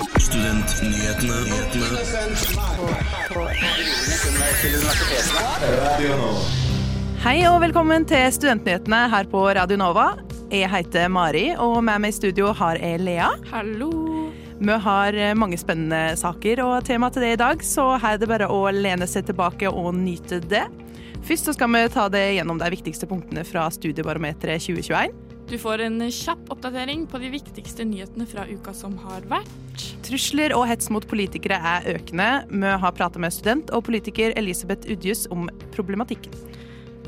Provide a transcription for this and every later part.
Studentnyhetene. Hei og velkommen til Studentnyhetene her på Radio Nova. Jeg heter Mari, og med meg i studio har jeg Lea. Hallo. Vi har eh, mange spennende saker og tema til det i dag, så her er det bare å lene seg tilbake og nyte det. Først så skal vi ta det gjennom de viktigste punktene fra Studiebarometeret 2021. Du får en kjapp oppdatering på de viktigste nyhetene fra uka som har vært. Trusler og hets mot politikere er økende. Vi har prata med student og politiker Elisabeth Udjus om problematikken.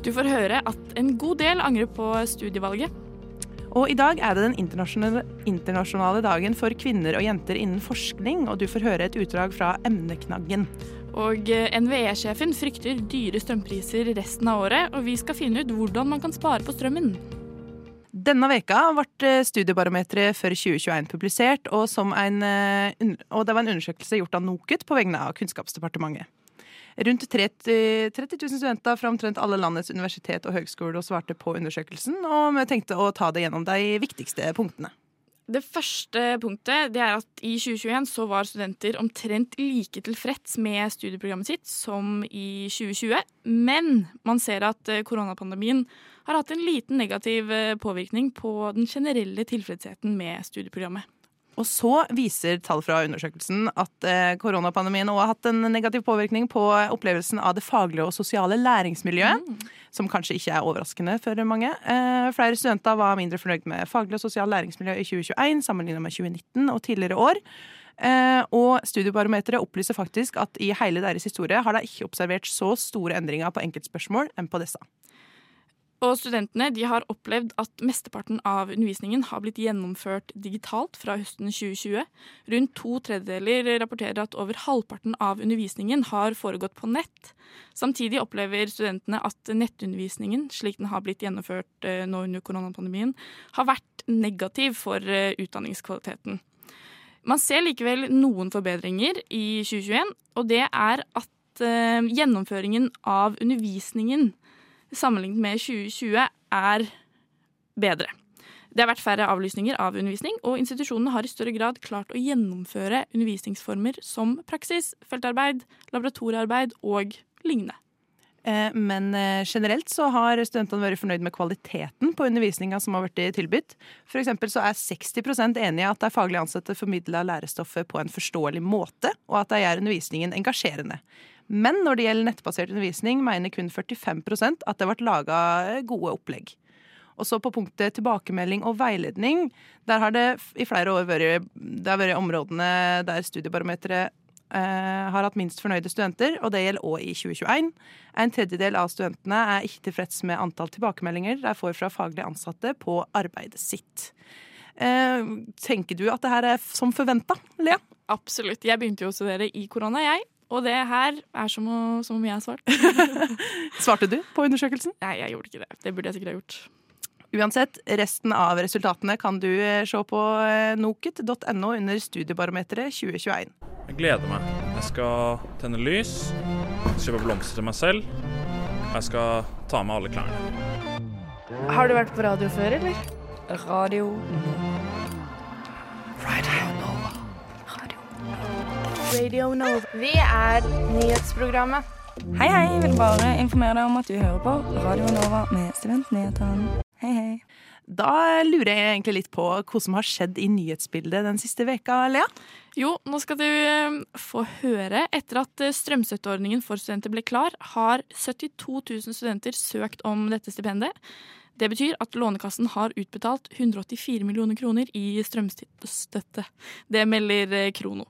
Du får høre at en god del angrer på studievalget. Og i dag er det den internasjonale, internasjonale dagen for kvinner og jenter innen forskning, og du får høre et utdrag fra emneknaggen. Og eh, NVE-sjefen frykter dyre strømpriser resten av året, og vi skal finne ut hvordan man kan spare på strømmen. Denne veka ble Studiebarometeret for 2021 publisert, og, en, eh, og det var en undersøkelse gjort av NOKUT på vegne av Kunnskapsdepartementet. Rundt 30, 30 000 studenter fra omtrent alle landets universitet og høgskoler svarte på undersøkelsen, og vi tenkte å ta det gjennom de viktigste punktene. Det første punktet det er at i 2021 så var studenter omtrent like tilfreds med studieprogrammet sitt som i 2020. Men man ser at eh, koronapandemien har hatt en liten negativ eh, påvirkning på den generelle tilfredsheten med studieprogrammet. Og så viser tall fra undersøkelsen at eh, koronapandemien også har hatt en negativ påvirkning på opplevelsen av det faglige og sosiale læringsmiljøet, som kanskje ikke er overraskende for mange. Eh, flere studenter var mindre fornøyd med faglig og sosialt læringsmiljø i 2021 sammenlignet med 2019 og tidligere år. Og Studiebarometeret opplyser faktisk at i hele deres historie har de ikke observert så store endringer på enkeltspørsmål enn på disse. Og studentene de har opplevd at mesteparten av undervisningen har blitt gjennomført digitalt fra høsten 2020. Rundt to tredjedeler rapporterer at over halvparten av undervisningen har foregått på nett. Samtidig opplever studentene at nettundervisningen, slik den har blitt gjennomført eh, nå under koronapandemien, har vært negativ for eh, utdanningskvaliteten. Man ser likevel noen forbedringer i 2021, og det er at eh, gjennomføringen av undervisningen sammenlignet med 2020 er bedre. Det har vært færre avlysninger av undervisning, og institusjonene har i større grad klart å gjennomføre undervisningsformer som praksis, feltarbeid, laboratoriearbeid og lignende. Eh, Men eh, generelt så har studentene vært fornøyd med kvaliteten på undervisninga som har blitt tilbudt. For så er 60 enig i at de faglig ansatte formidler lærestoffet på en forståelig måte, og at de gjør undervisningen engasjerende. Men når det gjelder nettbasert undervisning, mener kun 45% at det ble laga gode opplegg. Og så på punktet tilbakemelding og veiledning, der har det i flere år vært, det har vært områdene der Studiebarometeret eh, har hatt minst fornøyde studenter, og det gjelder òg i 2021. En tredjedel av studentene er ikke tilfreds med antall tilbakemeldinger de får fra faglig ansatte på arbeidet sitt. Eh, tenker du at det her er som forventa, Lea? Absolutt. Jeg begynte jo å studere i korona, jeg. Og det her er som, å, som om jeg har svart. Svarte du på undersøkelsen? Nei, jeg gjorde ikke det. Det burde jeg sikkert ha gjort. Uansett, resten av resultatene kan du eh, se på eh, noket.no under Studiebarometeret 2021. Jeg gleder meg. Jeg skal tenne lys, kjøpe blomster til meg selv. og Jeg skal ta med alle klærne. Har du vært på radio før, eller? Radio Radio Nova. Vi er nyhetsprogrammet. Hei, hei. Jeg vil bare informere deg om at du hører på Radio Nova med Studentnyhetene. Hei, hei. Da lurer jeg egentlig litt på hva som har skjedd i nyhetsbildet den siste veka, Lea. Jo, nå skal du eh, få høre. Etter at eh, strømstøtteordningen for studenter ble klar, har 72 000 studenter søkt om dette stipendet. Det betyr at Lånekassen har utbetalt 184 millioner kroner i strømstøtte. Det melder eh, Krono.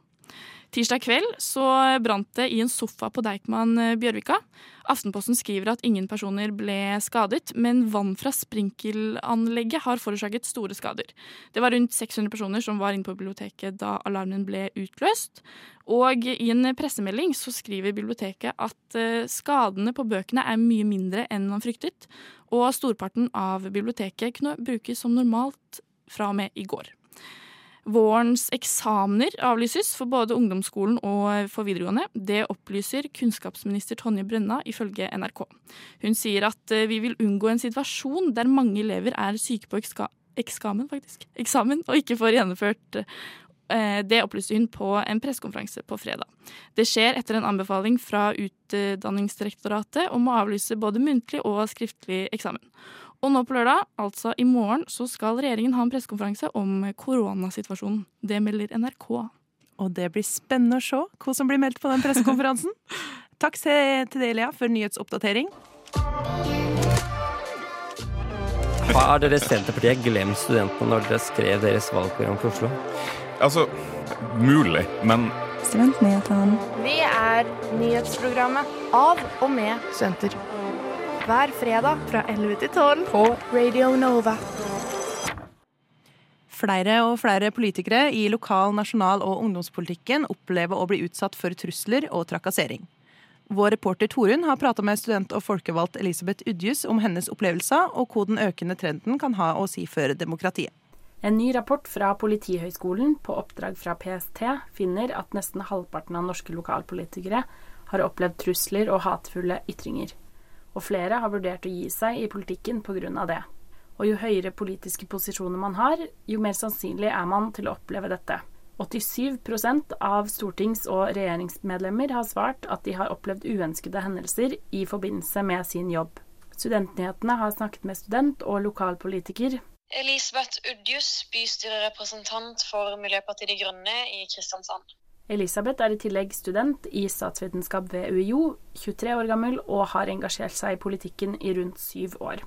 Tirsdag kveld så brant det i en sofa på Deichman eh, Bjørvika. Aftenposten skriver at ingen personer ble skadet, men vann fra sprinkelanlegget har forårsaket store skader. Det var rundt 600 personer som var inne på biblioteket da alarmen ble utløst. Og i en pressemelding så skriver biblioteket at eh, skadene på bøkene er mye mindre enn man fryktet, og storparten av biblioteket kunne brukes som normalt fra og med i går. Vårens eksamener avlyses for både ungdomsskolen og for videregående. Det opplyser kunnskapsminister Tonje Brenna ifølge NRK. Hun sier at eh, vi vil unngå en situasjon der mange elever er syke på ekska eksamen, faktisk. eksamen og ikke får gjennomført eh, Eh, det opplyste hun på en pressekonferanse på fredag. Det skjer etter en anbefaling fra Utdanningsdirektoratet om å avlyse både muntlig og skriftlig eksamen. Og nå på lørdag, altså i morgen, så skal regjeringen ha en pressekonferanse om koronasituasjonen. Det melder NRK. Og det blir spennende å se hva som blir meldt på den pressekonferansen. Takk til deg, Lea, for nyhetsoppdatering. Har dere Senterpartiet glemt studentene når dere skrev deres valgprogram for Oslo? Altså, mulig, men Studentnyhetene. Vi er nyhetsprogrammet av og med studenter. Hver fredag fra 11 til 12 på Radio Nova. Flere og flere politikere i lokal-, nasjonal- og ungdomspolitikken opplever å bli utsatt for trusler og trakassering. Vår reporter Torunn har prata med student og folkevalgt Elisabeth Udjus om hennes opplevelser, og hva den økende trenden kan ha å si for demokratiet. En ny rapport fra Politihøgskolen på oppdrag fra PST finner at nesten halvparten av norske lokalpolitikere har opplevd trusler og hatefulle ytringer. Og flere har vurdert å gi seg i politikken pga. det. Og jo høyere politiske posisjoner man har, jo mer sannsynlig er man til å oppleve dette. 87% av stortings- og regjeringsmedlemmer har svart at de har opplevd uønskede hendelser i forbindelse med sin jobb. Studentnyhetene har snakket med student og lokalpolitiker Elisabeth Udjus, bystyrerepresentant for Miljøpartiet De Grønne i Kristiansand. Elisabeth er i tillegg student i statsvitenskap ved UiO, 23 år gammel og har engasjert seg i politikken i rundt syv år.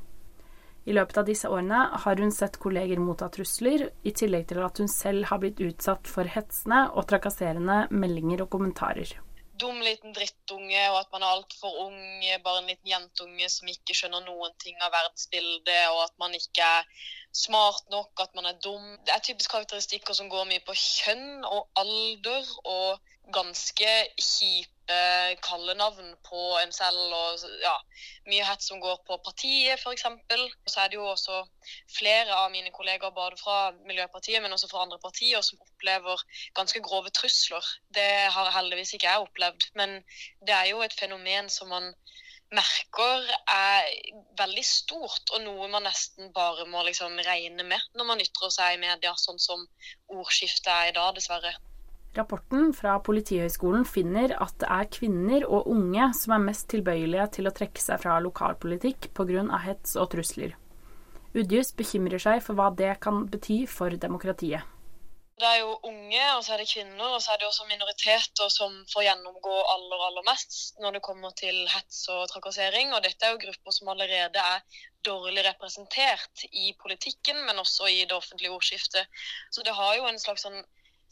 I løpet av disse årene har hun sett kolleger motta trusler, i tillegg til at hun selv har blitt utsatt for hetsende og trakasserende meldinger og kommentarer dum liten drittunge, og at man er altfor ung, bare en liten jentunge som ikke skjønner noen ting av verdensbildet, og at man ikke er smart nok, at man er dum. Det er typisk karakteristikker som går mye på kjønn og alder, og ganske kjipe kallenavn på en selv. og ja, Mye hets som går på partiet, f.eks. Så er det jo også flere av mine kollegaer, både fra Miljøpartiet, men også fra andre partier, som opplever ganske grove trusler. Det har heldigvis ikke jeg opplevd, men det er jo et fenomen som man merker er veldig stort, og noe man nesten bare må liksom regne med når man ytrer seg i media, sånn som ordskiftet er i dag, dessverre. Rapporten fra Politihøgskolen finner at det er kvinner og unge som er mest tilbøyelige til å trekke seg fra lokalpolitikk pga. hets og trusler. Udjus bekymrer seg for hva det kan bety for demokratiet. Det er jo unge, og så er det kvinner, og så er det også minoriteter som får gjennomgå aller, aller mest når det kommer til hets og trakassering. Og dette er jo grupper som allerede er dårlig representert i politikken, men også i det offentlige ordskiftet. Så det har jo en slags sånn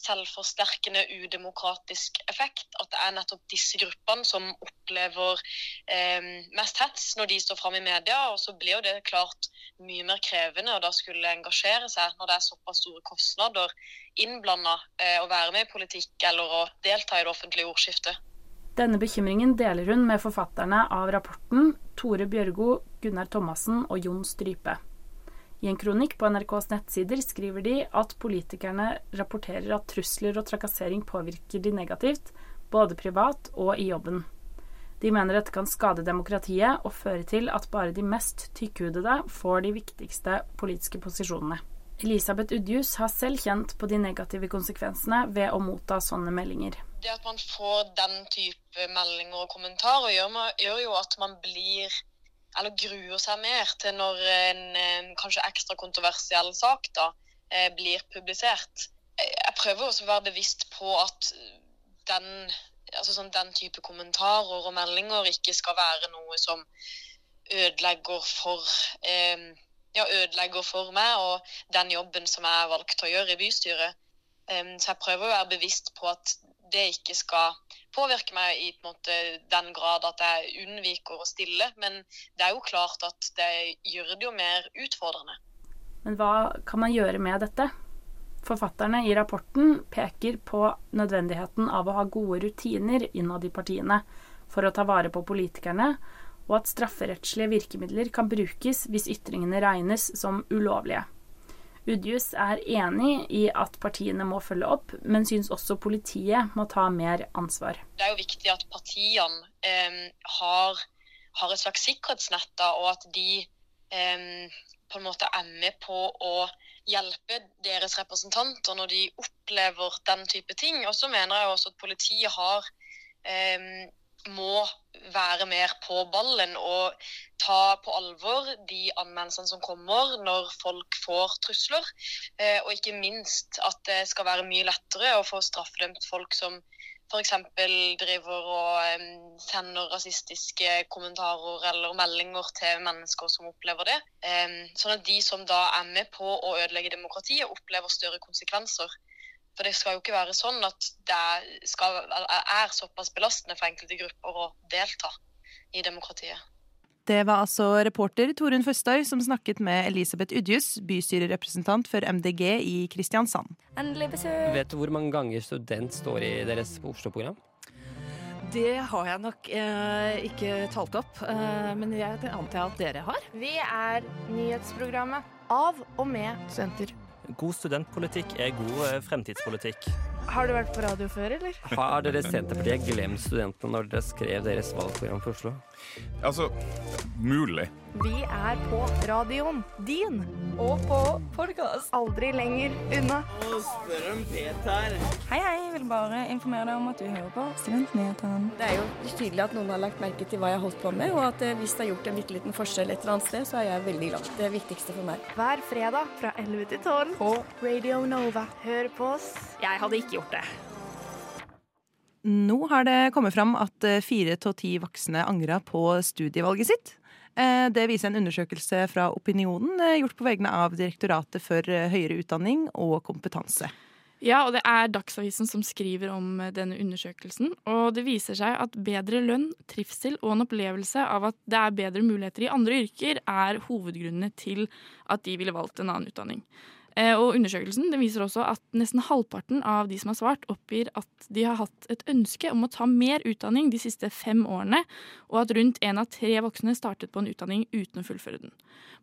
selvforsterkende udemokratisk effekt. At det er nettopp disse gruppene som opplever eh, mest hets når de står fram i media. Og så blir jo det klart mye mer krevende å da skulle engasjere seg når det er såpass store kostnader innblanda eh, å være med i politikk eller å delta i det offentlige ordskiftet. Denne bekymringen deler hun med forfatterne av rapporten Tore Bjørgo, Gunnar Thomassen og Jon Strype. I en kronikk på NRKs nettsider skriver de at politikerne rapporterer at trusler og trakassering påvirker de negativt, både privat og i jobben. De mener dette kan skade demokratiet og føre til at bare de mest tykkhudede får de viktigste politiske posisjonene. Elisabeth Udjus har selv kjent på de negative konsekvensene ved å motta sånne meldinger. Det at man får den type meldinger og kommentarer, gjør, gjør jo at man blir eller gruer seg mer til når en, kanskje ekstra kontroversiell sak da, eh, blir publisert. Jeg prøver også å være bevisst på at den, altså sånn, den type kommentarer og meldinger ikke skal være noe som ødelegger for eh, ja, ødelegger for meg og den jobben som jeg valgte å gjøre i bystyret. Um, så jeg prøver å være bevisst på at det ikke skal påvirke meg i måte, den grad at jeg unnviker å stille. Men det er jo klart at det gjør det jo mer utfordrende. Men hva kan man gjøre med dette? Forfatterne i rapporten peker på nødvendigheten av å ha gode rutiner innad i partiene for å ta vare på politikerne, og at strafferettslige virkemidler kan brukes hvis ytringene regnes som ulovlige. Udjus er enig i at partiene må følge opp, men syns også politiet må ta mer ansvar. Det er jo viktig at partiene eh, har, har, et slags sikkerhetsnett, og at de eh, på en måte er med på å hjelpe deres representanter når de opplever den type ting. Og så mener jeg også at politiet har eh, må være mer på ballen og ta på alvor de anmeldelsene som kommer når folk får trusler. Eh, og ikke minst at det skal være mye lettere å få straffedømt folk som f.eks. driver og sender rasistiske kommentarer eller meldinger til mennesker som opplever det. Sånn at de som da er med på å ødelegge demokratiet, opplever større konsekvenser. For det skal jo ikke være sånn at det skal, er såpass belastende for enkelte grupper å delta i demokratiet. Det var altså reporter Torunn Føstøy som snakket med Elisabeth Udjus, bystyrerepresentant for MDG i Kristiansand. Endelig besøk! Vet du hvor mange ganger student står i deres Oslo-program? Det har jeg nok eh, ikke talt opp, eh, men jeg antar at dere har. Vi er nyhetsprogrammet av og med studenter. God studentpolitikk er god eh, fremtidspolitikk. Har du vært på radio før, eller? Har dere Senterpartiet glemt studentene når dere skrev deres valgprogram for Oslo? Altså, mulig. Vi er på radioen din. Og på podkast. Aldri lenger unna. Og spør om Peter. Hei, hei. Jeg vil bare informere deg om at du hører på Studentnyhetene. Det er jo tydelig at noen har lagt merke til hva jeg har holdt på med, og at eh, hvis det har gjort en bitte liten forskjell et eller annet sted, så er jeg veldig glad. Det er det viktigste for meg. Hver fredag fra 11 til 12 på Radio Nova. Hør på oss. Jeg hadde ikke gjort det. Nå har det kommet fram at eh, fire av ti voksne angra på studievalget sitt. Eh, Det viser en undersøkelse fra Opinionen eh, gjort på vegne av Direktoratet for eh, høyere utdanning og kompetanse. Ja, og det er Dagsavisen som skriver om denne undersøkelsen. Og det viser seg at bedre lønn, trivsel og en opplevelse av at det er bedre muligheter i andre yrker, er hovedgrunnene til at de ville valgt en annen utdanning. Eh, Og undersøkelsen viser også at nesten halvparten av de som har svart, oppgir at de har hatt et ønske om å ta mer utdanning de siste fem årene, og at rundt én av tre voksne startet på en utdanning uten å fullføre den.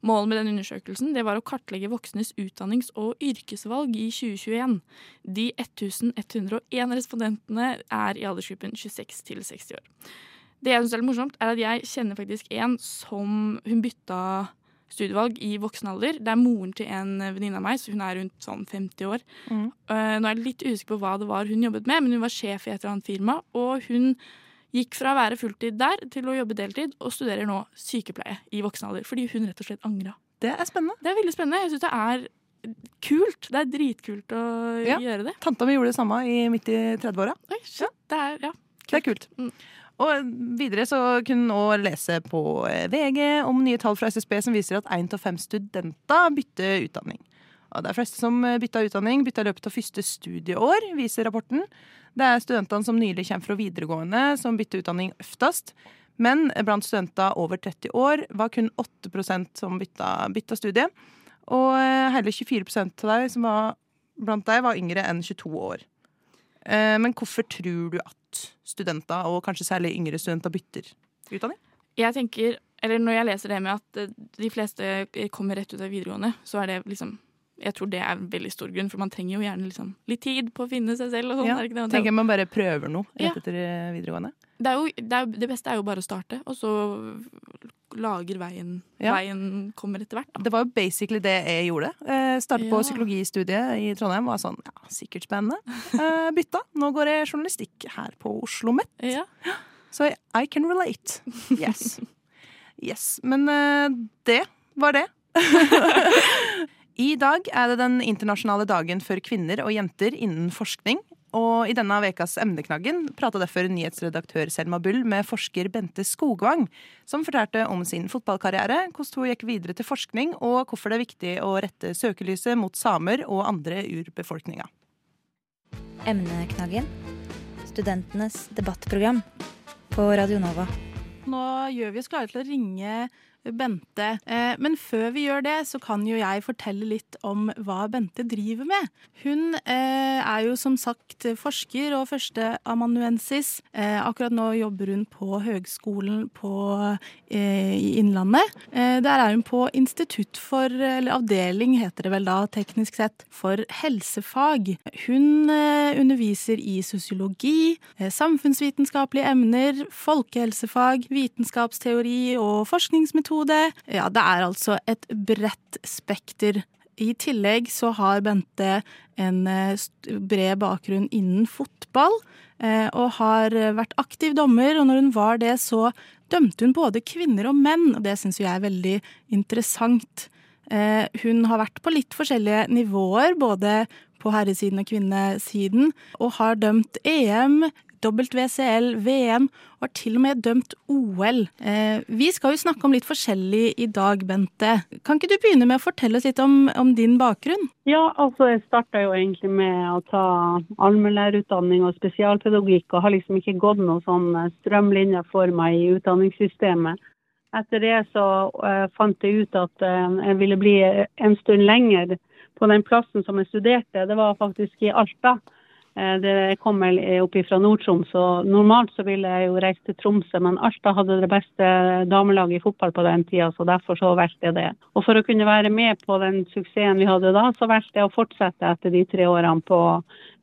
Målet med den undersøkelsen var å kartlegge voksnes utdannings- og yrkesvalg i 2021. De 1101 respondentene er i aldersgruppen 26 til 60 år. Det jeg syns er litt morsomt, er at jeg kjenner faktisk en som hun bytta studievalg i voksen alder. Det er moren til en venninne av meg, så hun er rundt sånn 50 år. Mm. Uh, nå er jeg litt usikker på hva det var hun jobbet med, men hun var sjef i et eller annet firma. Og hun gikk fra å være fulltid der til å jobbe deltid, og studerer nå sykepleie i voksen alder. Fordi hun rett og slett angra. Det er spennende. Det er veldig spennende. Jeg syns det er kult. Det er dritkult å Ja. gjøre det. Tanta mi gjorde det samme i midt i 30-åra. Ja. Det er, ja. Det er kult. Og videre så kunne hun også lese på eh, VG om nye tall fra SSB som viser at én av fem studenter bytter utdanning. Og det er fleste som bytter utdanning, bytter i løpet av første studieår, viser rapporten. Det er studentene som nylig kommer fra videregående, som bytter utdanning oftest. Men blant studenter over 30 år var kun 8% som bytta, bytta studie. Og eh, hele 24 av de som var blant dem, var yngre enn 22 år. Eh, Men hvorfor tror du at studenter, og kanskje særlig yngre studenter, bytter utdanning? Jeg tenker, eller Når jeg leser det med at eh, de fleste kommer rett ut av videregående, så er det liksom Jeg tror det er en veldig stor grunn, for man trenger jo gjerne liksom litt tid på å finne seg selv. og sånn. Ja, er tenker man bare prøver noe rett etter eh, videregående. Det, jo, det, er, det beste er jo bare å starte, og så lager veien Ja. Veien kommer etter hvert. Da. Det var jo basically det jeg gjorde. Eh, Startet på psykologistudiet i Trondheim. Var sånn, ja, sikkert spennende. Eh, bytta. Nå går jeg journalistikk her på Oslo Met. Ja. Så I, I can relate. Yes. yes. Men eh, det var det. I dag er det den internasjonale dagen for kvinner og jenter innen forskning. Og i denne ukas emneknaggen prata derfor nyhetsredaktør Selma Bull med forsker Bente Skogvang, som fortalte om sin fotballkarriere, hvordan hun gikk videre til forskning, og hvorfor det er viktig å rette søkelyset mot samer og andre urbefolkninga. Emneknaggen. Studentenes debattprogram på Radio Nova. Nå gjør vi oss klare til å ringe Bente. Eh, Men før vi gjør det, så kan jo jeg fortelle litt om hva Bente driver med. Hun eh, er jo som sagt forsker og førsteamanuensis. Eh, Akkurat nå jobber hun på Høgskolen på, i Innlandet. Der er hun på institutt for, eller avdeling heter det vel da, teknisk sett, for helsefag. Hun underviser i sosiologi, samfunnsvitenskapelige emner, folkehelsefag, vitenskapsteori og forskningsmetode. Ja, det er altså et bredt spekter I tillegg så har Bente en eh, bred bakgrunn innen fotball, eh, og har eh, vært aktiv dommer, og når hun var det, så dømte hun både kvinner og menn, og det syns jeg er veldig interessant. Hun har vært på litt forskjellige nivåer, både på herresiden og kvinnesiden, og har dømt EM, WCL, VM, og har til og med dømt OL. Eh, Vi skal jo snakke om litt forskjellig i dag, Bente. Kan ikke du begynne med å fortelle oss litt om, om din bakgrunn? Ja, altså jeg starta jo egentlig med å ta allmennlærerutdanning og spesialpedagogikk, og har liksom ikke gått noe sånn strømlinjer for meg i utdanningssystemet. Etter det så uh, fant jeg ut at uh, jeg ville bli en stund lenger på den plassen som jeg studerte. Det var faktisk i Alta. Eh, det kommer opp fra Nord-Troms, og normalt så ville jeg jo reist til Tromsø, men Alta hadde det beste damelaget i fotball på den tida, så derfor så valgte jeg det. Og for å kunne være med på den suksessen vi hadde da, så valgte jeg å fortsette etter de tre årene på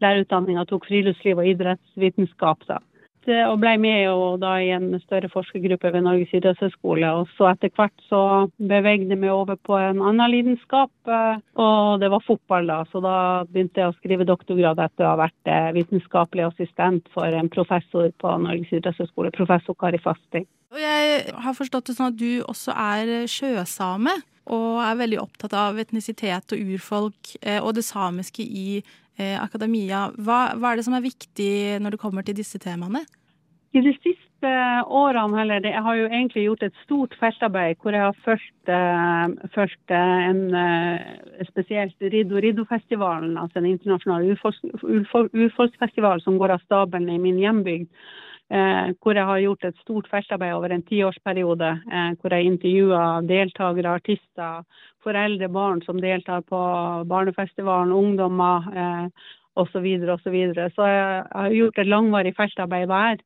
lærerutdanninga, tok friluftsliv og idrettsvitenskap. da og ble med jo da i en større forskergruppe ved Norges idrettshøgskole. Og så etter hvert så bevegde jeg meg over på en annen lidenskap, eh, og det var fotball da. Så da begynte jeg å skrive doktorgrad etter å ha vært eh, vitenskapelig assistent for en professor på Norges idrettshøgskole, professor Kari Fasting. Og jeg har forstått det sånn at du også er sjøsame, og er veldig opptatt av etnisitet og urfolk eh, og det samiske i eh, akademia. Hva, hva er det som er viktig når det kommer til disse temaene? I de siste årene, eller jeg har jo egentlig gjort et stort feltarbeid hvor jeg har fulgt, eh, fulgt eh, en eh, spesielt Riddo Riddo-festivalen, altså en internasjonal urfolks, urfolksfestival som går av stabelen i min hjembygd. Eh, hvor jeg har gjort et stort feltarbeid over en tiårsperiode. Eh, hvor jeg intervjua deltakere, artister, foreldre, barn som deltar på barnefestivalen, ungdommer eh, osv. Så, videre, og så, videre. så jeg har gjort et langvarig feltarbeid der.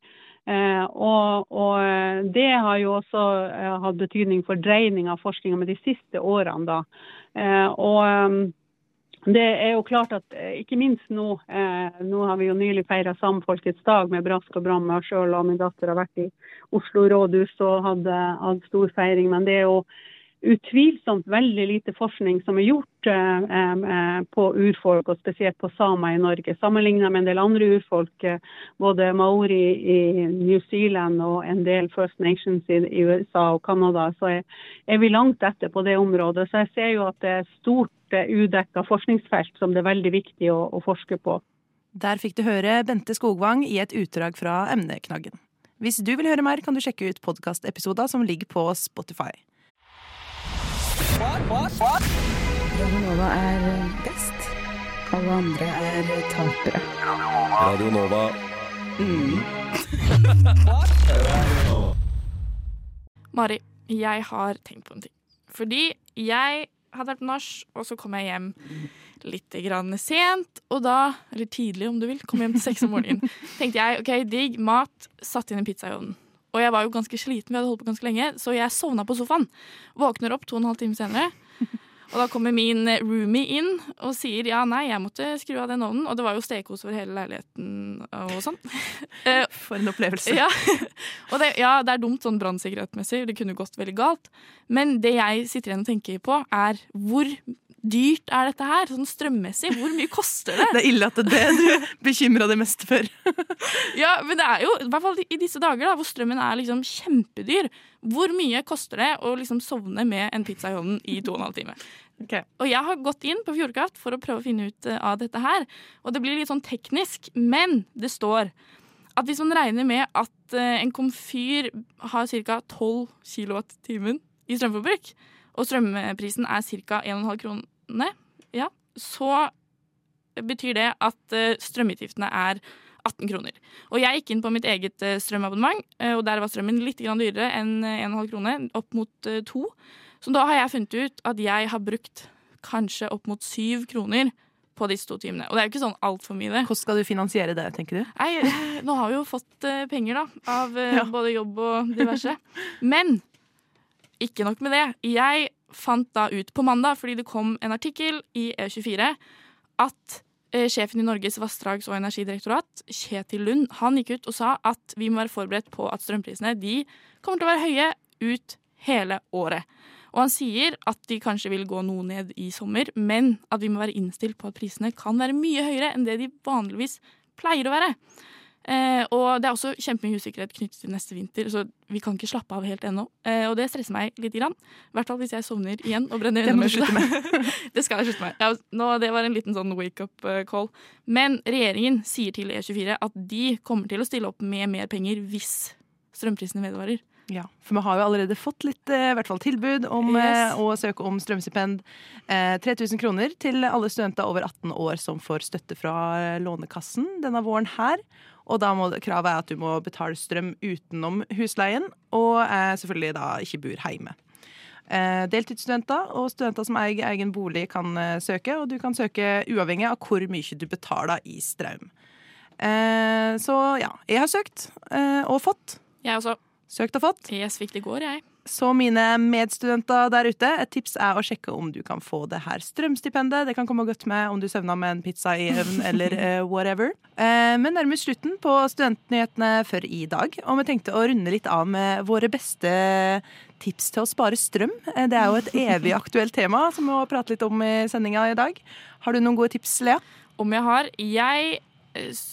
Eh, og, og det har jo også eh, hatt betydning for dreining av forskninga med de siste årene. da. Eh, og eh, det er jo klart at eh, ikke minst nå eh, Nå har vi jo nylig feira Samfolkets dag med brask og bram. Jeg sjøl og min datter har vært i Oslo rådhus og hadde, hadde stor feiring. Men det er jo utvilsomt veldig lite forskning som er gjort eh, eh, på urfolk, og spesielt på samer i Norge. Sammenlignet med en del andre urfolk, eh, både maori i New Zealand og en del First Nations i, USA og Canada, så er, er, vi langt etter på det området. Så jeg ser jo at det er stort eh, udekka forskningsfelt som det er veldig viktig å, å forske på. Der fikk du høre Bente Skogvang i et utdrag fra emneknaggen. Hvis du vil høre mer, kan du sjekke ut podkastepisoder som ligger på Spotify. Radio Nova er best. Alle andre er tapere. Radio Nova. Mari, jeg har tenkt på en ting. Fordi jeg hadde vært på nach, og så kom jeg hjem litt grann sent, og da, eller tidlig om du vil, kom hjem til seks om morgenen. tenkte jeg OK, digg mat, satt inn i pizzaovnen. Og jeg var jo ganske sliten, vi hadde holdt på ganske lenge, så jeg sovna på sofaen. Våkner opp to og en halv time senere. Og da kommer min roomie inn og sier ja, nei, jeg måtte skru av den ovnen. Og det var jo stekos over hele leiligheten og sånn. For en opplevelse. Ja. Og det, ja, det er dumt sånn brannsikkerhetsmessig, det kunne gått veldig galt. Men det jeg sitter igjen og tenker på, er hvor dyrt er dette her? Sånn strømmessig, hvor mye koster det? Det er ille at det er det du bekymra deg mest for. ja, men det er jo, i hvert fall i disse dager da, hvor strømmen er liksom kjempedyr, hvor mye koster det å liksom sovne med en pizza i hånden i to og en halv time? Okay. Og jeg har gått inn på Fjordkraft for å prøve å finne ut av dette her. Og det blir litt sånn teknisk, men det står at hvis man regner med at en komfyr har ca. 12 kWt i strømforbruk, og strømprisen er ca. 1,5 krone, ja, så betyr det at strømutgiftene er 18 kroner. Og jeg gikk inn på mitt eget strømabonnement, og der var strømmen litt dyrere enn 1,5 krone, opp mot 2. Så da har jeg funnet ut at jeg har brukt kanskje opp mot 7 kroner på disse to timene. Og det er jo ikke sånn altfor mye, det. Hvordan skal du finansiere det, tenker du? Nei, nå har vi jo fått penger, da. Av ja. både jobb og diverse. Men ikke nok med det. Jeg fant da ut på mandag, fordi det kom en artikkel i E24, at eh, sjefen i Norges vassdrags- og energidirektorat, Kjetil Lund, han gikk ut og sa at vi må være forberedt på at strømprisene de kommer til å være høye ut hele året. Og han sier at de kanskje vil gå noe ned i sommer, men at vi må være innstilt på at prisene kan være mye høyere enn det de vanligvis pleier å være. Eh, og det er også kjempemye usikkerhet knyttet til neste vinter, så vi kan ikke slappe av helt ennå. Eh, og det stresser meg litt. I hvert fall hvis jeg sovner igjen og brenner Det slutte med. det skal jeg slutte med. Ja, nå, det var en liten sånn wake-up eh, call. Men regjeringen sier til E24 at de kommer til å stille opp med mer penger hvis strømprisene vedvarer. Ja, for vi har jo allerede fått litt eh, i hvert fall tilbud om Yes. eh, å søke om strømstipend. Eh, 3000 kroner til alle studenter over 18 år som får støtte fra Lånekassen denne våren her. Og da må kravet er at du må betale strøm utenom husleien, og eh, selvfølgelig da ikke bor hjemme. Eh, deltidsstudenter og studenter som eier egen bolig kan eh, søke, og du kan søke uavhengig av hvor mye du betaler i strøm. Eh, så ja, jeg har søkt eh, og fått. Jeg også. Søkt og fått. Jeg fikk det i går, jeg. Så mine medstudenter der ute, et tips er å sjekke om du kan få det her strømstipendet. Det kan komme godt med om du søvner med en pizza i ovnen eller uh, whatever. Uh, men nærmest slutten på Studentnyhetene for i dag, og vi tenkte å runde litt av med våre beste tips til å spare strøm. Eh, det er jo et evig aktuelt tema som vi må prate litt om i sendinga i dag. Har du noen gode tips, Lea? Om jeg har Jeg,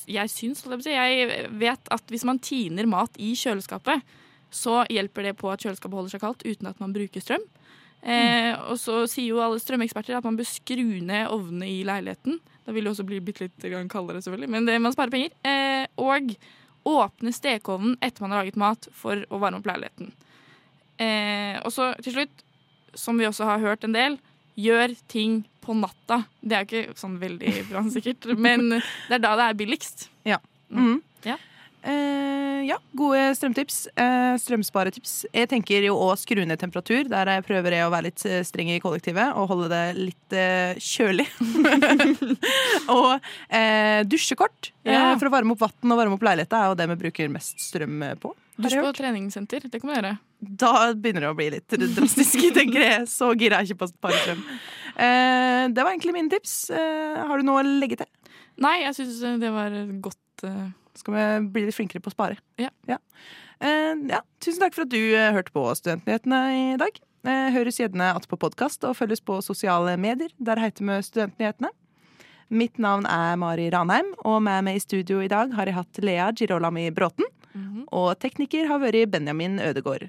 jeg syns, jeg vet at hvis man tiner mat i kjøleskapet, så hjelper det på at kjøleskapet holder seg kaldt uten at man bruker strøm. Eh, og så sier jo alle strømeksperter at man bør skru ned ovnene i leiligheten. Da vil det også bli bitte litt kaldere, selvfølgelig, men det, man sparer penger. Eh, og åpne stekeovnen etter man har laget mat for å varme opp leiligheten. Eh, og så til slutt, som vi også har hørt en del, gjør ting på natta. Det er jo ikke sånn veldig bra, sikkert, men det er da det er billigst. Ja. Mm. Ja. Eh, ja, gode strømtips. Eh, strømsparetips. Jeg tenker jo å skru ned temperatur. Der jeg prøver jeg å være litt eh, streng i kollektivet og holde det litt eh, kjølig. og eh, dusjekort eh, Ja. for å varme opp vann og varme opp leiligheta er jo det vi bruker mest strøm på. Dusj på treningssenter, det kan man gjøre. Da begynner det å bli litt drastisk, tenker jeg. Så gira jeg ikke på parstrøm. det var egentlig mine tips. Har du noe å legge til? Nei, jeg syns det var godt eh, Skal vi bli litt flinkere på å spare? Ja. Eh, ja. Tusen takk for at du eh, hørte på Studentnyhetene i dag. Eh, høres gjerne att på podkast og følges på sosiale medier. Der heter vi Studentnyhetene. Mitt navn er Mari Ranheim, og med meg i studio i dag har jeg hatt Lea Girolami Bråten. Og tekniker har vært Benjamin Ødegård.